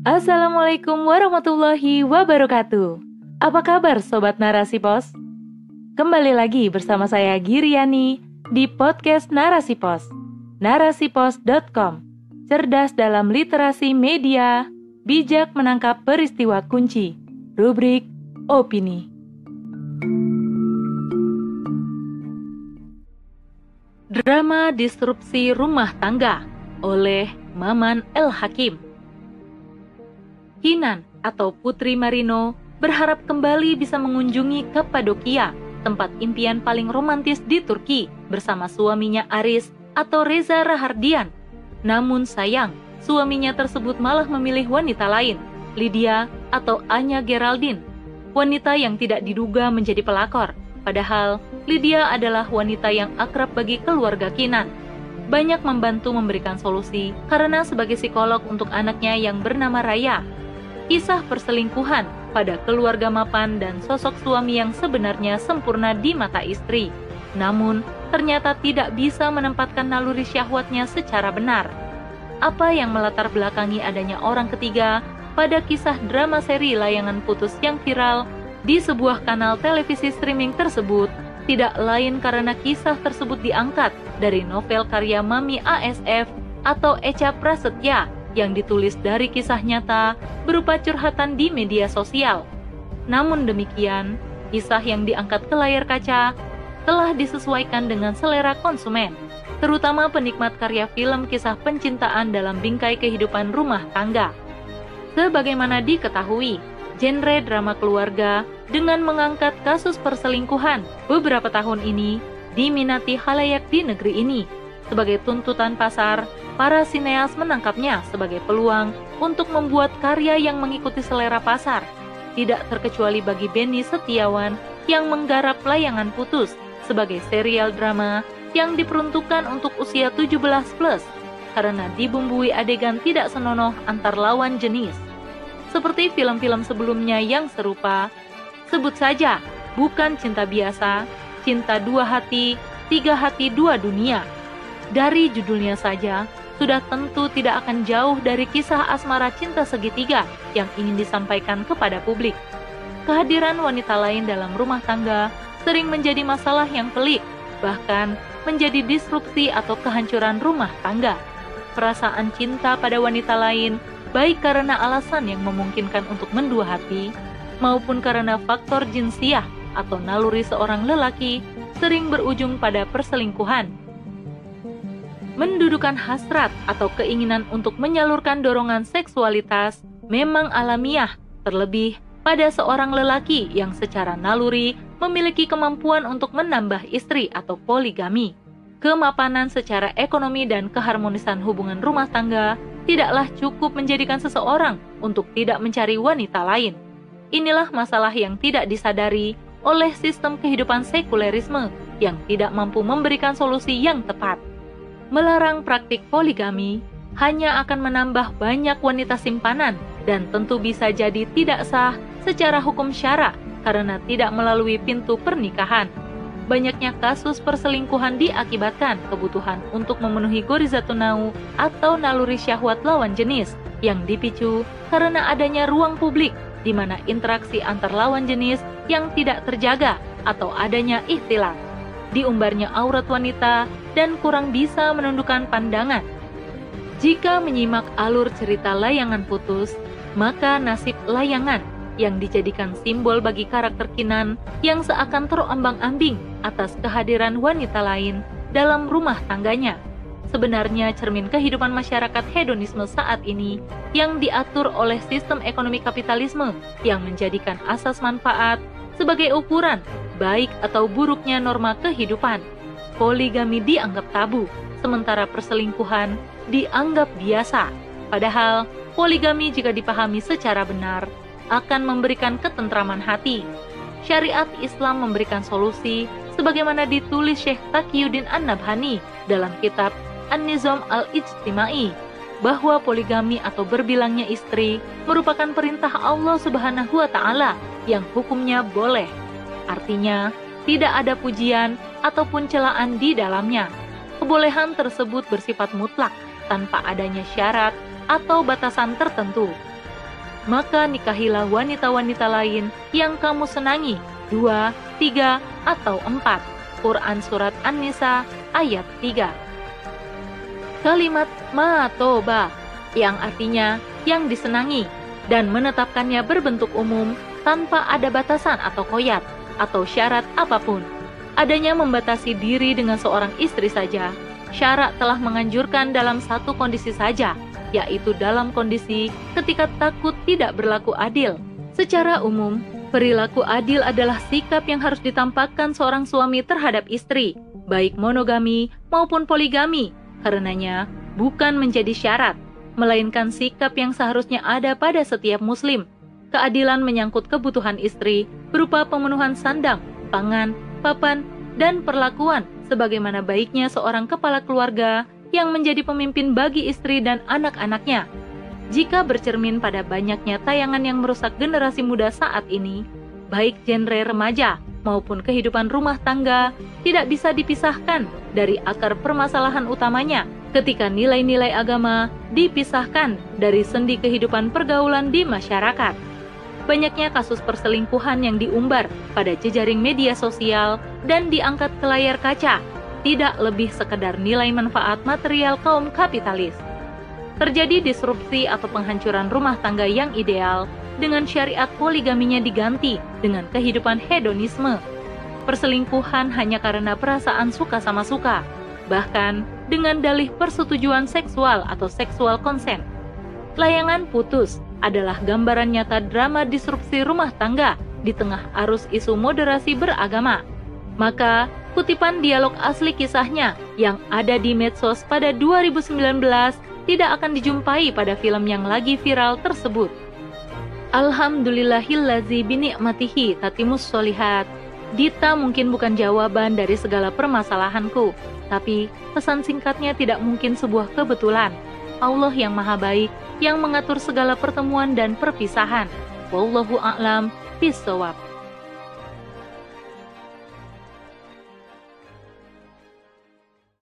Assalamualaikum warahmatullahi wabarakatuh. Apa kabar Sobat Narasi Pos? Kembali lagi bersama saya Giriani di podcast Narasi Pos. Narasipos.com Cerdas dalam literasi media, bijak menangkap peristiwa kunci. Rubrik Opini. Drama Disrupsi Rumah Tangga oleh Maman El Hakim. Kinan atau Putri Marino berharap kembali bisa mengunjungi Kapadokia, tempat impian paling romantis di Turki bersama suaminya Aris atau Reza Rahardian. Namun sayang, suaminya tersebut malah memilih wanita lain, Lydia atau Anya Geraldine, wanita yang tidak diduga menjadi pelakor Padahal, Lydia adalah wanita yang akrab bagi keluarga Kinan. Banyak membantu memberikan solusi karena sebagai psikolog untuk anaknya yang bernama Raya. Kisah perselingkuhan pada keluarga mapan dan sosok suami yang sebenarnya sempurna di mata istri. Namun, ternyata tidak bisa menempatkan naluri syahwatnya secara benar. Apa yang melatar belakangi adanya orang ketiga pada kisah drama seri layangan putus yang viral di sebuah kanal televisi streaming tersebut tidak lain karena kisah tersebut diangkat dari novel karya Mami ASF atau Eca Prasetya yang ditulis dari kisah nyata berupa curhatan di media sosial. Namun demikian, kisah yang diangkat ke layar kaca telah disesuaikan dengan selera konsumen, terutama penikmat karya film kisah pencintaan dalam bingkai kehidupan rumah tangga. Sebagaimana diketahui, genre drama keluarga dengan mengangkat kasus perselingkuhan beberapa tahun ini diminati halayak di negeri ini. Sebagai tuntutan pasar, para sineas menangkapnya sebagai peluang untuk membuat karya yang mengikuti selera pasar. Tidak terkecuali bagi Benny Setiawan yang menggarap layangan putus sebagai serial drama yang diperuntukkan untuk usia 17 plus karena dibumbui adegan tidak senonoh antar lawan jenis seperti film-film sebelumnya yang serupa. Sebut saja, bukan cinta biasa, cinta dua hati, tiga hati dua dunia. Dari judulnya saja, sudah tentu tidak akan jauh dari kisah asmara cinta segitiga yang ingin disampaikan kepada publik. Kehadiran wanita lain dalam rumah tangga sering menjadi masalah yang pelik, bahkan menjadi disrupsi atau kehancuran rumah tangga. Perasaan cinta pada wanita lain baik karena alasan yang memungkinkan untuk mendua hati, maupun karena faktor jinsiah atau naluri seorang lelaki sering berujung pada perselingkuhan. Mendudukan hasrat atau keinginan untuk menyalurkan dorongan seksualitas memang alamiah, terlebih pada seorang lelaki yang secara naluri memiliki kemampuan untuk menambah istri atau poligami. Kemapanan secara ekonomi dan keharmonisan hubungan rumah tangga tidaklah cukup menjadikan seseorang untuk tidak mencari wanita lain. Inilah masalah yang tidak disadari oleh sistem kehidupan sekulerisme yang tidak mampu memberikan solusi yang tepat. Melarang praktik poligami hanya akan menambah banyak wanita simpanan dan tentu bisa jadi tidak sah secara hukum syara karena tidak melalui pintu pernikahan. Banyaknya kasus perselingkuhan diakibatkan kebutuhan untuk memenuhi gorizatunau atau naluri syahwat lawan jenis yang dipicu karena adanya ruang publik di mana interaksi antar lawan jenis yang tidak terjaga atau adanya ikhtilat, diumbarnya aurat wanita, dan kurang bisa menundukkan pandangan. Jika menyimak alur cerita layangan putus, maka nasib layangan yang dijadikan simbol bagi karakter Kinan yang seakan terombang-ambing atas kehadiran wanita lain dalam rumah tangganya. Sebenarnya cermin kehidupan masyarakat hedonisme saat ini yang diatur oleh sistem ekonomi kapitalisme yang menjadikan asas manfaat sebagai ukuran baik atau buruknya norma kehidupan. Poligami dianggap tabu, sementara perselingkuhan dianggap biasa. Padahal, poligami jika dipahami secara benar akan memberikan ketentraman hati. Syariat Islam memberikan solusi sebagaimana ditulis Syekh Taqiyuddin An-Nabhani dalam kitab An-Nizam Al-Ijtimai bahwa poligami atau berbilangnya istri merupakan perintah Allah Subhanahu wa taala yang hukumnya boleh. Artinya, tidak ada pujian ataupun celaan di dalamnya. Kebolehan tersebut bersifat mutlak tanpa adanya syarat atau batasan tertentu maka nikahilah wanita-wanita lain yang kamu senangi, dua, tiga, atau empat. Quran Surat An-Nisa ayat 3 Kalimat ma'atoba yang artinya yang disenangi dan menetapkannya berbentuk umum tanpa ada batasan atau koyat atau syarat apa pun. Adanya membatasi diri dengan seorang istri saja, syarat telah menganjurkan dalam satu kondisi saja, yaitu dalam kondisi ketika takut tidak berlaku adil. Secara umum, perilaku adil adalah sikap yang harus ditampakkan seorang suami terhadap istri, baik monogami maupun poligami. Karenanya, bukan menjadi syarat, melainkan sikap yang seharusnya ada pada setiap muslim. Keadilan menyangkut kebutuhan istri berupa pemenuhan sandang, pangan, papan, dan perlakuan sebagaimana baiknya seorang kepala keluarga yang menjadi pemimpin bagi istri dan anak-anaknya. Jika bercermin pada banyaknya tayangan yang merusak generasi muda saat ini, baik genre remaja maupun kehidupan rumah tangga tidak bisa dipisahkan dari akar permasalahan utamanya ketika nilai-nilai agama dipisahkan dari sendi kehidupan pergaulan di masyarakat. Banyaknya kasus perselingkuhan yang diumbar pada jejaring media sosial dan diangkat ke layar kaca tidak lebih sekedar nilai manfaat material kaum kapitalis. Terjadi disrupsi atau penghancuran rumah tangga yang ideal dengan syariat poligaminya diganti dengan kehidupan hedonisme. Perselingkuhan hanya karena perasaan suka sama suka, bahkan dengan dalih persetujuan seksual atau seksual konsen. Layangan putus adalah gambaran nyata drama disrupsi rumah tangga di tengah arus isu moderasi beragama. Maka, kutipan dialog asli kisahnya yang ada di medsos pada 2019 tidak akan dijumpai pada film yang lagi viral tersebut. Alhamdulillahillazi binikmatihi tatimus solihat. Dita mungkin bukan jawaban dari segala permasalahanku, tapi pesan singkatnya tidak mungkin sebuah kebetulan. Allah yang maha baik, yang mengatur segala pertemuan dan perpisahan. Wallahu a'lam bisawab.